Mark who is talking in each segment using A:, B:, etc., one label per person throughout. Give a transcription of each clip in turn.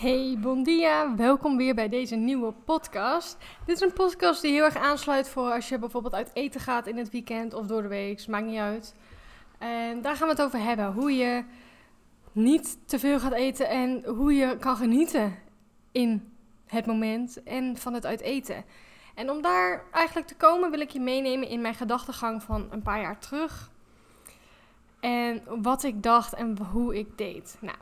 A: Hey, bon dia. Welkom weer bij deze nieuwe podcast. Dit is een podcast die heel erg aansluit voor als je bijvoorbeeld uit eten gaat in het weekend of door de week. Maakt niet uit. En daar gaan we het over hebben. Hoe je niet te veel gaat eten en hoe je kan genieten in het moment en van het uit eten. En om daar eigenlijk te komen wil ik je meenemen in mijn gedachtegang van een paar jaar terug. En wat ik dacht en hoe ik deed. Nou,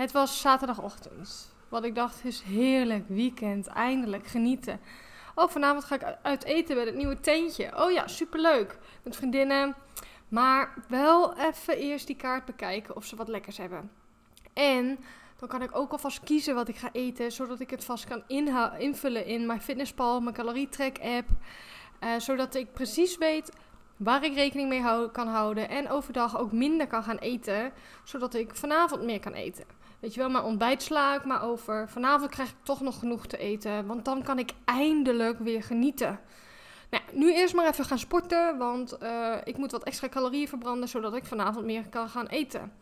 A: het was zaterdagochtend. Wat ik dacht is heerlijk weekend, eindelijk genieten. Oh, vanavond ga ik uit eten bij het nieuwe tentje. Oh ja, superleuk. Met vriendinnen. Maar wel even eerst die kaart bekijken of ze wat lekkers hebben. En dan kan ik ook alvast kiezen wat ik ga eten, zodat ik het vast kan invullen in mijn fitnesspal, mijn calorietrack app. Uh, zodat ik precies weet waar ik rekening mee kan houden en overdag ook minder kan gaan eten, zodat ik vanavond meer kan eten. Weet je wel, mijn ontbijt sla ik maar over. Vanavond krijg ik toch nog genoeg te eten, want dan kan ik eindelijk weer genieten. Nou, nu eerst maar even gaan sporten, want uh, ik moet wat extra calorieën verbranden, zodat ik vanavond meer kan gaan eten.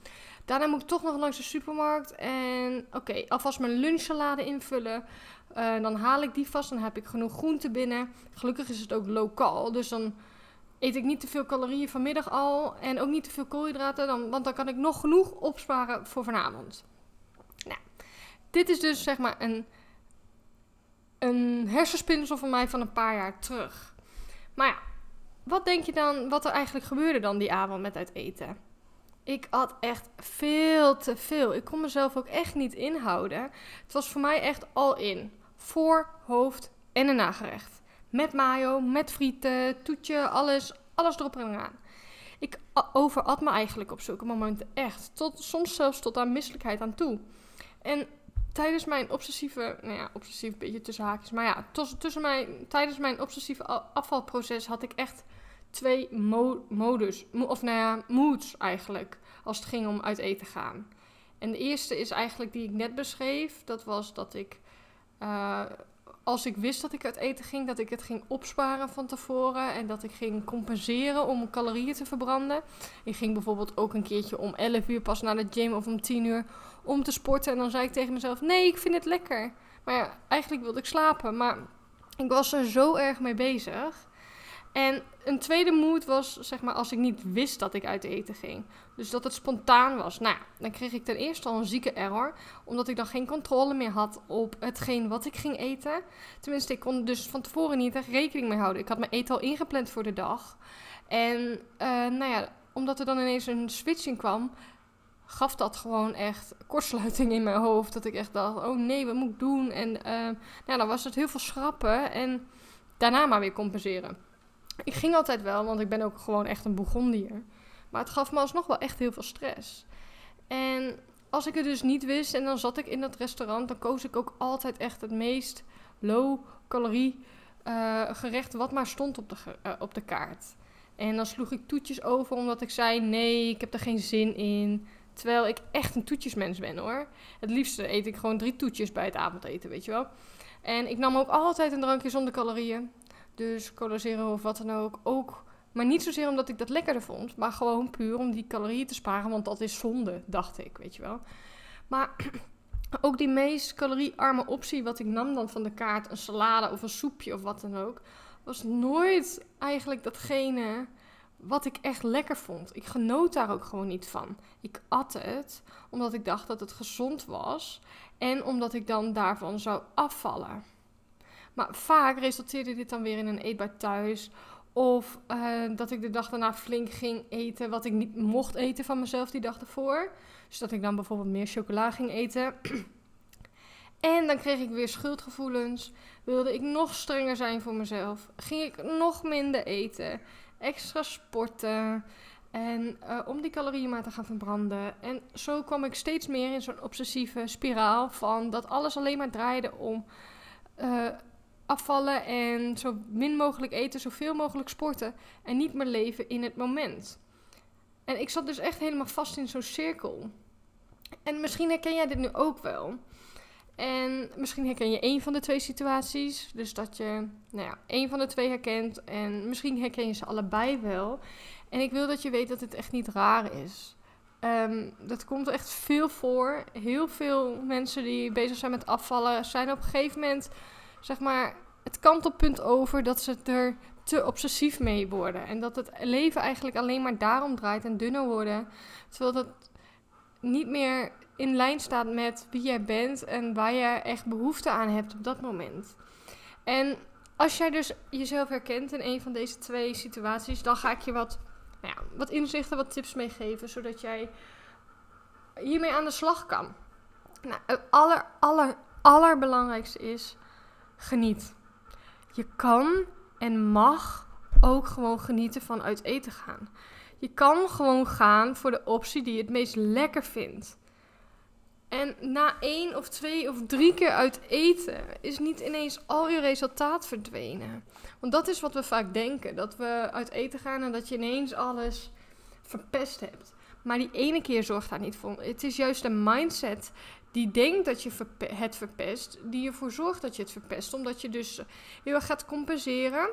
A: Daarna moet ik toch nog langs de supermarkt en oké, alvast mijn lunchsalade invullen. Uh, dan haal ik die vast, dan heb ik genoeg groenten binnen. Gelukkig is het ook lokaal, dus dan eet ik niet te veel calorieën vanmiddag al en ook niet te veel koolhydraten, dan, want dan kan ik nog genoeg opsparen voor vanavond. Dit is dus zeg maar een, een hersenspinsel van mij van een paar jaar terug. Maar ja, wat denk je dan wat er eigenlijk gebeurde dan die avond met uit eten? Ik had echt veel te veel. Ik kon mezelf ook echt niet inhouden. Het was voor mij echt al in. Voor, hoofd en een nagerecht. Met mayo, met frieten, toetje, alles, alles erop en eraan. Ik overat me eigenlijk op zulke momenten echt. Tot, soms zelfs tot aan misselijkheid aan toe. En tijdens mijn obsessieve, nou ja, obsessief beetje tussen haakjes, maar ja, tussen mijn, tijdens mijn obsessieve afvalproces had ik echt twee modus, of nou ja, moods eigenlijk, als het ging om uit eten gaan. En de eerste is eigenlijk die ik net beschreef, dat was dat ik, uh, als ik wist dat ik uit eten ging, dat ik het ging opsparen van tevoren en dat ik ging compenseren om calorieën te verbranden. Ik ging bijvoorbeeld ook een keertje om 11 uur pas naar de gym of om 10 uur om te sporten. En dan zei ik tegen mezelf: nee, ik vind het lekker. Maar ja, eigenlijk wilde ik slapen. Maar ik was er zo erg mee bezig. En een tweede moed was, zeg maar, als ik niet wist dat ik uit eten ging. Dus dat het spontaan was. Nou, dan kreeg ik ten eerste al een zieke error. Omdat ik dan geen controle meer had op hetgeen wat ik ging eten. Tenminste, ik kon dus van tevoren niet echt rekening mee houden. Ik had mijn eten al ingepland voor de dag. En, uh, nou ja, omdat er dan ineens een switching kwam, gaf dat gewoon echt kortsluiting in mijn hoofd. Dat ik echt dacht, oh nee, wat moet ik doen? En uh, nou, dan was het heel veel schrappen en daarna maar weer compenseren. Ik ging altijd wel, want ik ben ook gewoon echt een Bourgondier. Maar het gaf me alsnog wel echt heel veel stress. En als ik het dus niet wist en dan zat ik in dat restaurant, dan koos ik ook altijd echt het meest low calorie uh, gerecht wat maar stond op de, uh, op de kaart. En dan sloeg ik toetjes over omdat ik zei: nee, ik heb er geen zin in. Terwijl ik echt een toetjesmens ben hoor. Het liefste eet ik gewoon drie toetjes bij het avondeten, weet je wel. En ik nam ook altijd een drankje zonder calorieën. Dus cola zero of wat dan ook. Ook, maar niet zozeer omdat ik dat lekkerder vond. Maar gewoon puur om die calorieën te sparen. Want dat is zonde, dacht ik, weet je wel. Maar ook die meest caloriearme optie wat ik nam dan van de kaart. Een salade of een soepje of wat dan ook. Was nooit eigenlijk datgene wat ik echt lekker vond. Ik genoot daar ook gewoon niet van. Ik at het omdat ik dacht dat het gezond was en omdat ik dan daarvan zou afvallen. Maar vaak resulteerde dit dan weer in een eetbaar thuis. Of uh, dat ik de dag daarna flink ging eten wat ik niet mocht eten van mezelf die dag ervoor. Dus dat ik dan bijvoorbeeld meer chocola ging eten. en dan kreeg ik weer schuldgevoelens. Wilde ik nog strenger zijn voor mezelf. Ging ik nog minder eten extra sporten. En uh, om die calorieën maar te gaan verbranden. En zo kwam ik steeds meer in zo'n obsessieve spiraal van dat alles alleen maar draaide om uh, afvallen en zo min mogelijk eten, zoveel mogelijk sporten. En niet meer leven in het moment. En ik zat dus echt helemaal vast in zo'n cirkel. En misschien herken jij dit nu ook wel. En misschien herken je één van de twee situaties. Dus dat je nou ja, één van de twee herkent. En misschien herken je ze allebei wel. En ik wil dat je weet dat het echt niet raar is. Ehm, dat komt echt veel voor. Heel veel mensen die bezig zijn met afvallen zijn op een gegeven moment, zeg maar, het kantelpunt over dat ze er te obsessief mee worden. En dat het leven eigenlijk alleen maar daarom draait en dunner worden. Terwijl dat niet meer in lijn staat met wie jij bent en waar je echt behoefte aan hebt op dat moment. En als jij dus jezelf herkent in een van deze twee situaties, dan ga ik je wat, nou ja, wat inzichten, wat tips meegeven, zodat jij hiermee aan de slag kan. Nou, het aller, aller, allerbelangrijkste is geniet. Je kan en mag ook gewoon genieten van uit eten gaan. Je kan gewoon gaan voor de optie die je het meest lekker vindt. En na één of twee of drie keer uit eten is niet ineens al je resultaat verdwenen. Want dat is wat we vaak denken: dat we uit eten gaan en dat je ineens alles verpest hebt. Maar die ene keer zorgt daar niet voor. Het is juist een mindset die denkt dat je het verpest, die ervoor zorgt dat je het verpest. Omdat je dus heel erg gaat compenseren.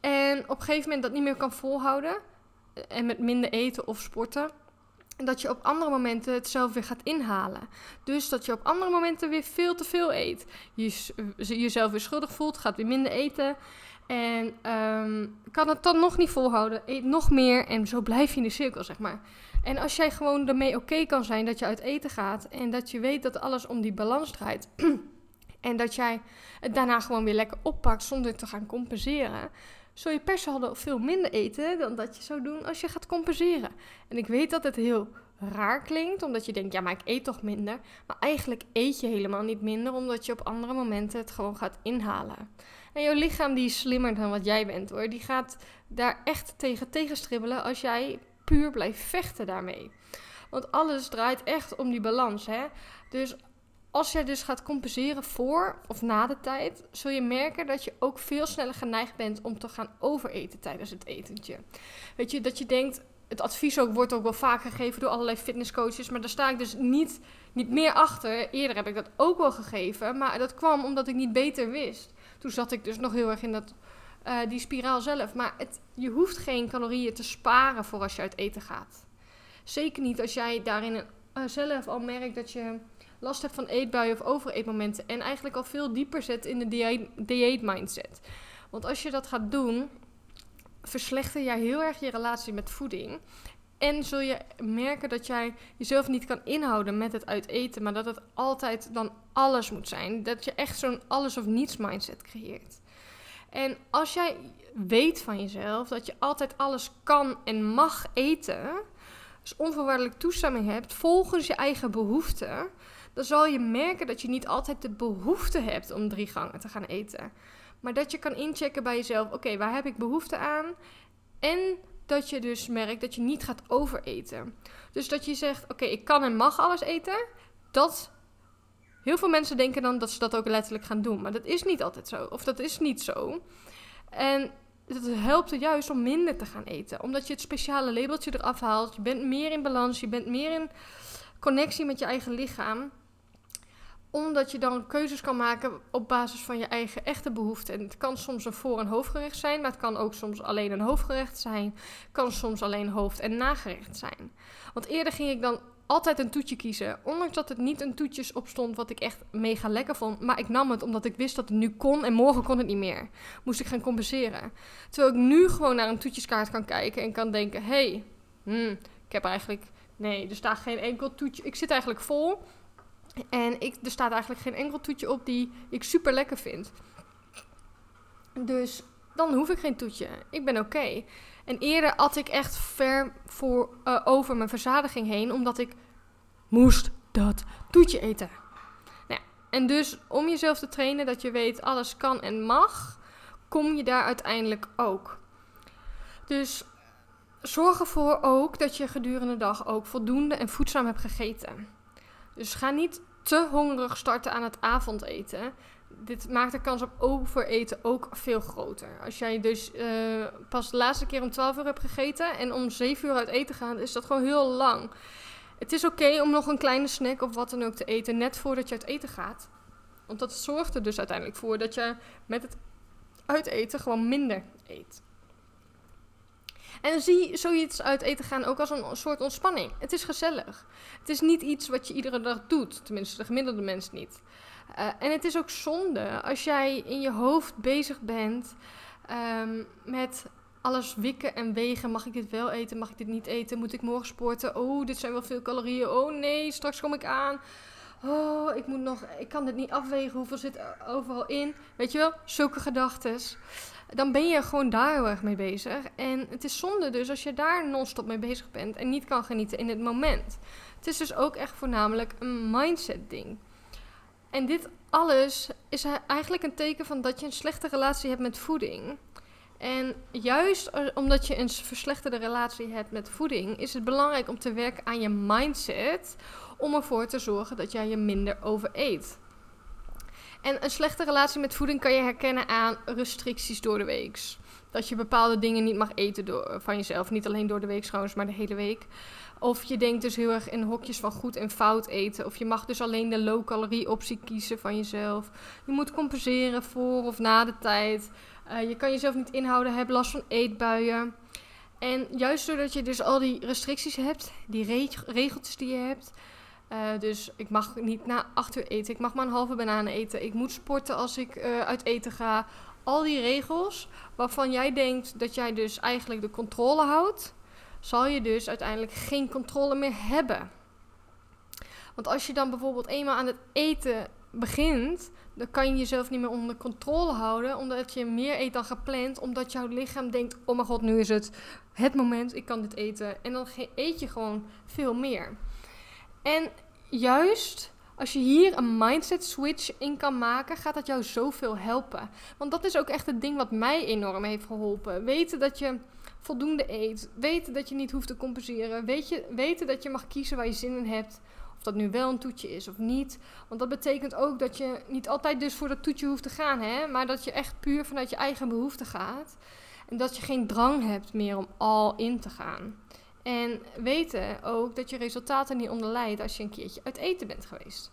A: En op een gegeven moment dat niet meer kan volhouden. En met minder eten of sporten. Dat je op andere momenten het zelf weer gaat inhalen. Dus dat je op andere momenten weer veel te veel eet. Je jezelf weer schuldig voelt, gaat weer minder eten. En um, kan het dan nog niet volhouden, eet nog meer. En zo blijf je in de cirkel, zeg maar. En als jij gewoon ermee oké kan zijn dat je uit eten gaat. En dat je weet dat alles om die balans draait. en dat jij het daarna gewoon weer lekker oppakt zonder te gaan compenseren zul je per saldo veel minder eten dan dat je zou doen als je gaat compenseren. En ik weet dat het heel raar klinkt, omdat je denkt, ja, maar ik eet toch minder. Maar eigenlijk eet je helemaal niet minder, omdat je op andere momenten het gewoon gaat inhalen. En jouw lichaam die is slimmer dan wat jij bent hoor. Die gaat daar echt tegen tegenstribbelen als jij puur blijft vechten daarmee. Want alles draait echt om die balans. Hè? Dus als jij dus gaat compenseren voor of na de tijd, zul je merken dat je ook veel sneller geneigd bent om te gaan overeten tijdens het etentje. Weet je, dat je denkt, het advies ook, wordt ook wel vaak gegeven door allerlei fitnesscoaches, maar daar sta ik dus niet, niet meer achter. Eerder heb ik dat ook wel gegeven, maar dat kwam omdat ik niet beter wist. Toen zat ik dus nog heel erg in dat, uh, die spiraal zelf. Maar het, je hoeft geen calorieën te sparen voor als je uit eten gaat. Zeker niet als jij daarin uh, zelf al merkt dat je last hebt van eetbuien of overeetmomenten. En eigenlijk al veel dieper zet in de dieet mindset. Want als je dat gaat doen, verslechter jij heel erg je relatie met voeding. En zul je merken dat jij jezelf niet kan inhouden met het uit eten, maar dat het altijd dan alles moet zijn. Dat je echt zo'n alles of niets mindset creëert. En als jij weet van jezelf dat je altijd alles kan en mag eten, dus onvoorwaardelijk toestemming hebt volgens je eigen behoeften, dan zal je merken dat je niet altijd de behoefte hebt om drie gangen te gaan eten. Maar dat je kan inchecken bij jezelf: oké, waar heb ik behoefte aan? En dat je dus merkt dat je niet gaat overeten. Dus dat je zegt: oké, ik kan en mag alles eten. Dat. Heel veel mensen denken dan dat ze dat ook letterlijk gaan doen. Maar dat is niet altijd zo. Of dat is niet zo. En het helpt er juist om minder te gaan eten. Omdat je het speciale labeltje eraf haalt. Je bent meer in balans. Je bent meer in connectie met je eigen lichaam omdat je dan keuzes kan maken op basis van je eigen echte behoeften. En het kan soms een voor- en hoofdgerecht zijn, maar het kan ook soms alleen een hoofdgerecht zijn. Kan soms alleen hoofd- en nagerecht zijn. Want eerder ging ik dan altijd een toetje kiezen. Ondanks dat het niet een toetjes op stond wat ik echt mega lekker vond. Maar ik nam het omdat ik wist dat het nu kon en morgen kon het niet meer. Moest ik gaan compenseren. Terwijl ik nu gewoon naar een toetjeskaart kan kijken en kan denken: hé, hey, hmm, ik heb eigenlijk. Nee, er staat geen enkel toetje. Ik zit eigenlijk vol. En ik, er staat eigenlijk geen enkel toetje op die ik super lekker vind. Dus dan hoef ik geen toetje. Ik ben oké. En eerder at ik echt ver voor, uh, over mijn verzadiging heen, omdat ik moest dat toetje eten. Nou, en dus om jezelf te trainen dat je weet alles kan en mag, kom je daar uiteindelijk ook. Dus zorg ervoor ook dat je gedurende de dag ook voldoende en voedzaam hebt gegeten. Dus ga niet te hongerig starten aan het avondeten. Dit maakt de kans op overeten ook veel groter. Als jij dus uh, pas de laatste keer om 12 uur hebt gegeten en om 7 uur uit eten gaat, is dat gewoon heel lang. Het is oké om nog een kleine snack of wat dan ook te eten net voordat je uit eten gaat. Want dat zorgt er dus uiteindelijk voor dat je met het uiteten gewoon minder eet. En zie zoiets uit eten gaan ook als een soort ontspanning. Het is gezellig. Het is niet iets wat je iedere dag doet. Tenminste, de gemiddelde mens niet. Uh, en het is ook zonde als jij in je hoofd bezig bent um, met alles wikken en wegen. Mag ik dit wel eten? Mag ik dit niet eten? Moet ik morgen sporten? Oh, dit zijn wel veel calorieën. Oh nee, straks kom ik aan. Oh, ik moet nog. Ik kan dit niet afwegen. Hoeveel zit er overal in? Weet je wel? Zulke gedachten. Dan ben je gewoon daar heel erg mee bezig. En het is zonde dus als je daar non-stop mee bezig bent en niet kan genieten in het moment. Het is dus ook echt voornamelijk een mindset ding. En dit alles is eigenlijk een teken van dat je een slechte relatie hebt met voeding. En juist omdat je een verslechterde relatie hebt met voeding, is het belangrijk om te werken aan je mindset. Om ervoor te zorgen dat jij je minder overeet. En een slechte relatie met voeding kan je herkennen aan restricties door de week. Dat je bepaalde dingen niet mag eten door, van jezelf. Niet alleen door de week trouwens, maar de hele week. Of je denkt dus heel erg in hokjes van goed en fout eten. Of je mag dus alleen de low-calorie optie kiezen van jezelf. Je moet compenseren voor of na de tijd. Uh, je kan jezelf niet inhouden, heb last van eetbuien. En juist doordat je dus al die restricties hebt, die reg regeltjes die je hebt. Uh, dus ik mag niet na acht uur eten. Ik mag maar een halve banaan eten. Ik moet sporten als ik uh, uit eten ga. Al die regels waarvan jij denkt dat jij dus eigenlijk de controle houdt zal je dus uiteindelijk geen controle meer hebben. Want als je dan bijvoorbeeld eenmaal aan het eten begint, dan kan je jezelf niet meer onder controle houden, omdat je meer eet dan gepland, omdat jouw lichaam denkt: oh mijn god, nu is het het moment, ik kan dit eten. En dan eet je gewoon veel meer. En juist als je hier een mindset switch in kan maken, gaat dat jou zoveel helpen. Want dat is ook echt het ding wat mij enorm heeft geholpen. Weten dat je voldoende eet. Weten dat je niet hoeft te compenseren. Weten dat je mag kiezen waar je zin in hebt. Of dat nu wel een toetje is of niet. Want dat betekent ook dat je niet altijd dus voor dat toetje hoeft te gaan. Hè? Maar dat je echt puur vanuit je eigen behoefte gaat. En dat je geen drang hebt meer om al in te gaan. En weten ook dat je resultaten niet onderlijdt als je een keertje uit eten bent geweest.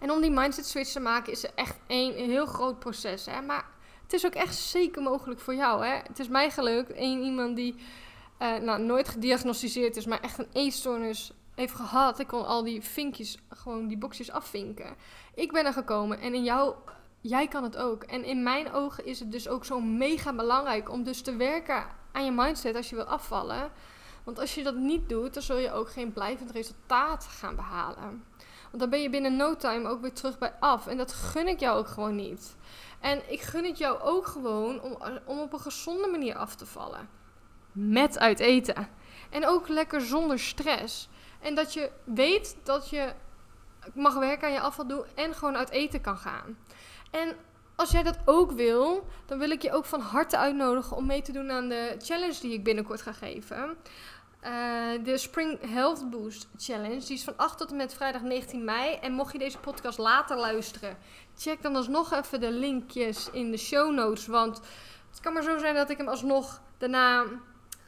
A: En om die mindset switch te maken is er echt een heel groot proces. Hè? Maar het is ook echt zeker mogelijk voor jou. Hè? Het is mij gelukt. Een iemand die uh, nou, nooit gediagnosticeerd is, maar echt een eetstoornis heeft gehad. Ik kon al die vinkjes, gewoon die boxjes afvinken. Ik ben er gekomen en in jou, jij kan het ook. En in mijn ogen is het dus ook zo mega belangrijk om dus te werken aan je mindset als je wil afvallen. Want als je dat niet doet, dan zul je ook geen blijvend resultaat gaan behalen. Want dan ben je binnen no time ook weer terug bij af. En dat gun ik jou ook gewoon niet. En ik gun het jou ook gewoon om, om op een gezonde manier af te vallen. Met uit eten. En ook lekker zonder stress. En dat je weet dat je mag werken aan je afvaldoel en gewoon uit eten kan gaan. En als jij dat ook wil, dan wil ik je ook van harte uitnodigen om mee te doen aan de challenge die ik binnenkort ga geven. Uh, de Spring Health Boost Challenge. Die is van 8 tot en met vrijdag 19 mei. En mocht je deze podcast later luisteren, check dan alsnog even de linkjes in de show notes. Want het kan maar zo zijn dat ik hem alsnog daarna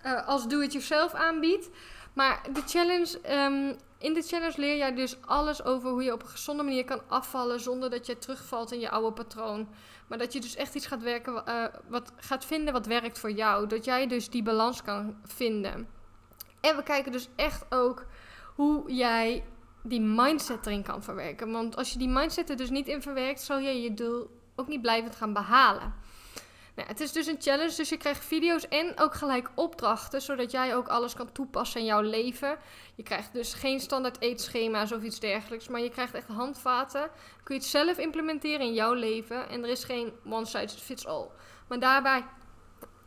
A: uh, als do-it-yourself aanbied. Maar de challenge, um, in de challenge leer jij dus alles over hoe je op een gezonde manier kan afvallen zonder dat je terugvalt in je oude patroon. Maar dat je dus echt iets gaat werken, uh, wat gaat vinden wat werkt voor jou. Dat jij dus die balans kan vinden. En we kijken dus echt ook hoe jij die mindset erin kan verwerken. Want als je die mindset er dus niet in verwerkt, zal je je doel ook niet blijvend gaan behalen. Nou, het is dus een challenge, dus je krijgt video's en ook gelijk opdrachten, zodat jij ook alles kan toepassen in jouw leven. Je krijgt dus geen standaard eetschema's of iets dergelijks, maar je krijgt echt handvaten. Kun je het zelf implementeren in jouw leven en er is geen one size fits all. Maar daarbij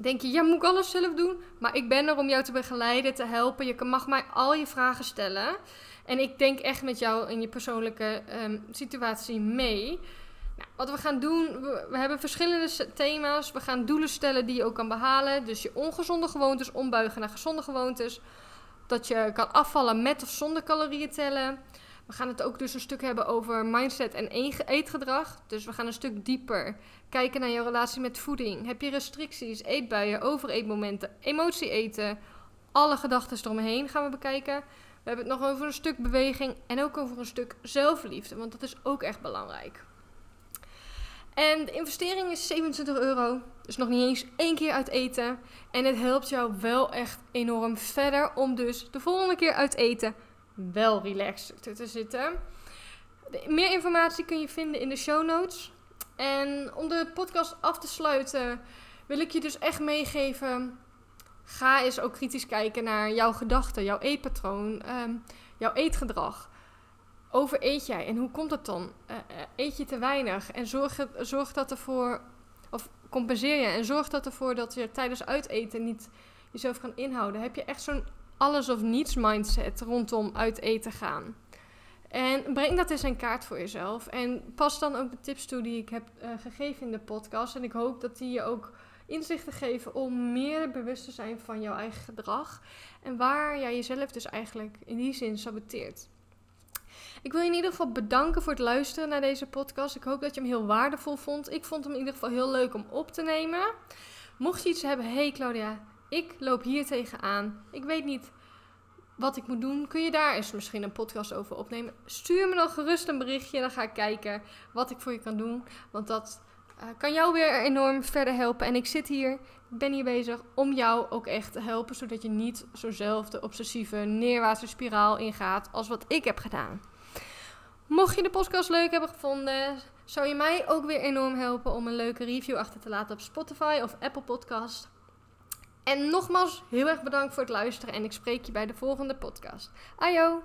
A: denk je, ja, moet ik alles zelf doen? Maar ik ben er om jou te begeleiden, te helpen. Je mag mij al je vragen stellen. En ik denk echt met jou in je persoonlijke ehm, situatie mee. Nou, wat we gaan doen, we, we, hebben verschillende thema's. We gaan doelen stellen die je ook kan behalen. Dus je ongezonde gewoontes ombuigen naar gezonde gewoontes. Dat je kan afvallen met of zonder calorieën tellen. We gaan het ook dus een stuk hebben over mindset en eetgedrag. Dus we gaan een stuk dieper kijken naar je relatie met voeding. Heb je restricties, eetbuien, overeetmomenten, emotie eten? Alle gedachten eromheen gaan we bekijken. We hebben het nog over een stuk beweging en ook over een stuk zelfliefde, want dat is ook echt belangrijk. En de investering is 27 euro. Dus nog niet eens één keer uit eten. En het helpt jou wel echt enorm verder om dus de volgende keer uit eten wel relaxed te zitten. Meer informatie kun je vinden in de show notes. En om de podcast af te sluiten, wil ik je dus echt meegeven. Ga eens ook kritisch kijken naar jouw gedachten, jouw eetpatroon, ehm, jouw eetgedrag. Overeet jij en hoe komt het dan? Uh, eet je te weinig en zorg, zorg dat ervoor, of compenseer je en zorg dat ervoor dat je tijdens uiteten niet jezelf kan inhouden. Heb je echt zo'n alles of niets mindset rondom uit eten gaan? En breng dat eens in kaart voor jezelf. En pas dan ook de tips toe die ik heb uh, gegeven in de podcast. En ik hoop dat die je ook inzichten geven om meer bewust te zijn van jouw eigen gedrag. En waar jij jezelf dus eigenlijk in die zin saboteert. Ik wil je in ieder geval bedanken voor het luisteren naar deze podcast. Ik hoop dat je hem heel waardevol vond. Ik vond hem in ieder geval heel leuk om op te nemen. Mocht je iets hebben, hey Claudia, ik loop hier tegenaan. Ik weet niet wat ik moet doen. Kun je daar eens misschien een podcast over opnemen? Stuur me dan gerust een berichtje. Dan ga ik kijken wat ik voor je kan doen. Want dat uh, kan jou weer enorm verder helpen. En ik zit hier, ben hier bezig om jou ook echt te helpen. Zodat je niet zo'nzelfde obsessieve neerwaartse spiraal ingaat als wat ik heb gedaan. Mocht je de podcast leuk hebben gevonden, zou je mij ook weer enorm helpen om een leuke review achter te laten op Spotify of Apple Podcast. En nogmaals, heel erg bedankt voor het luisteren en ik spreek je bij de volgende podcast. Ajo!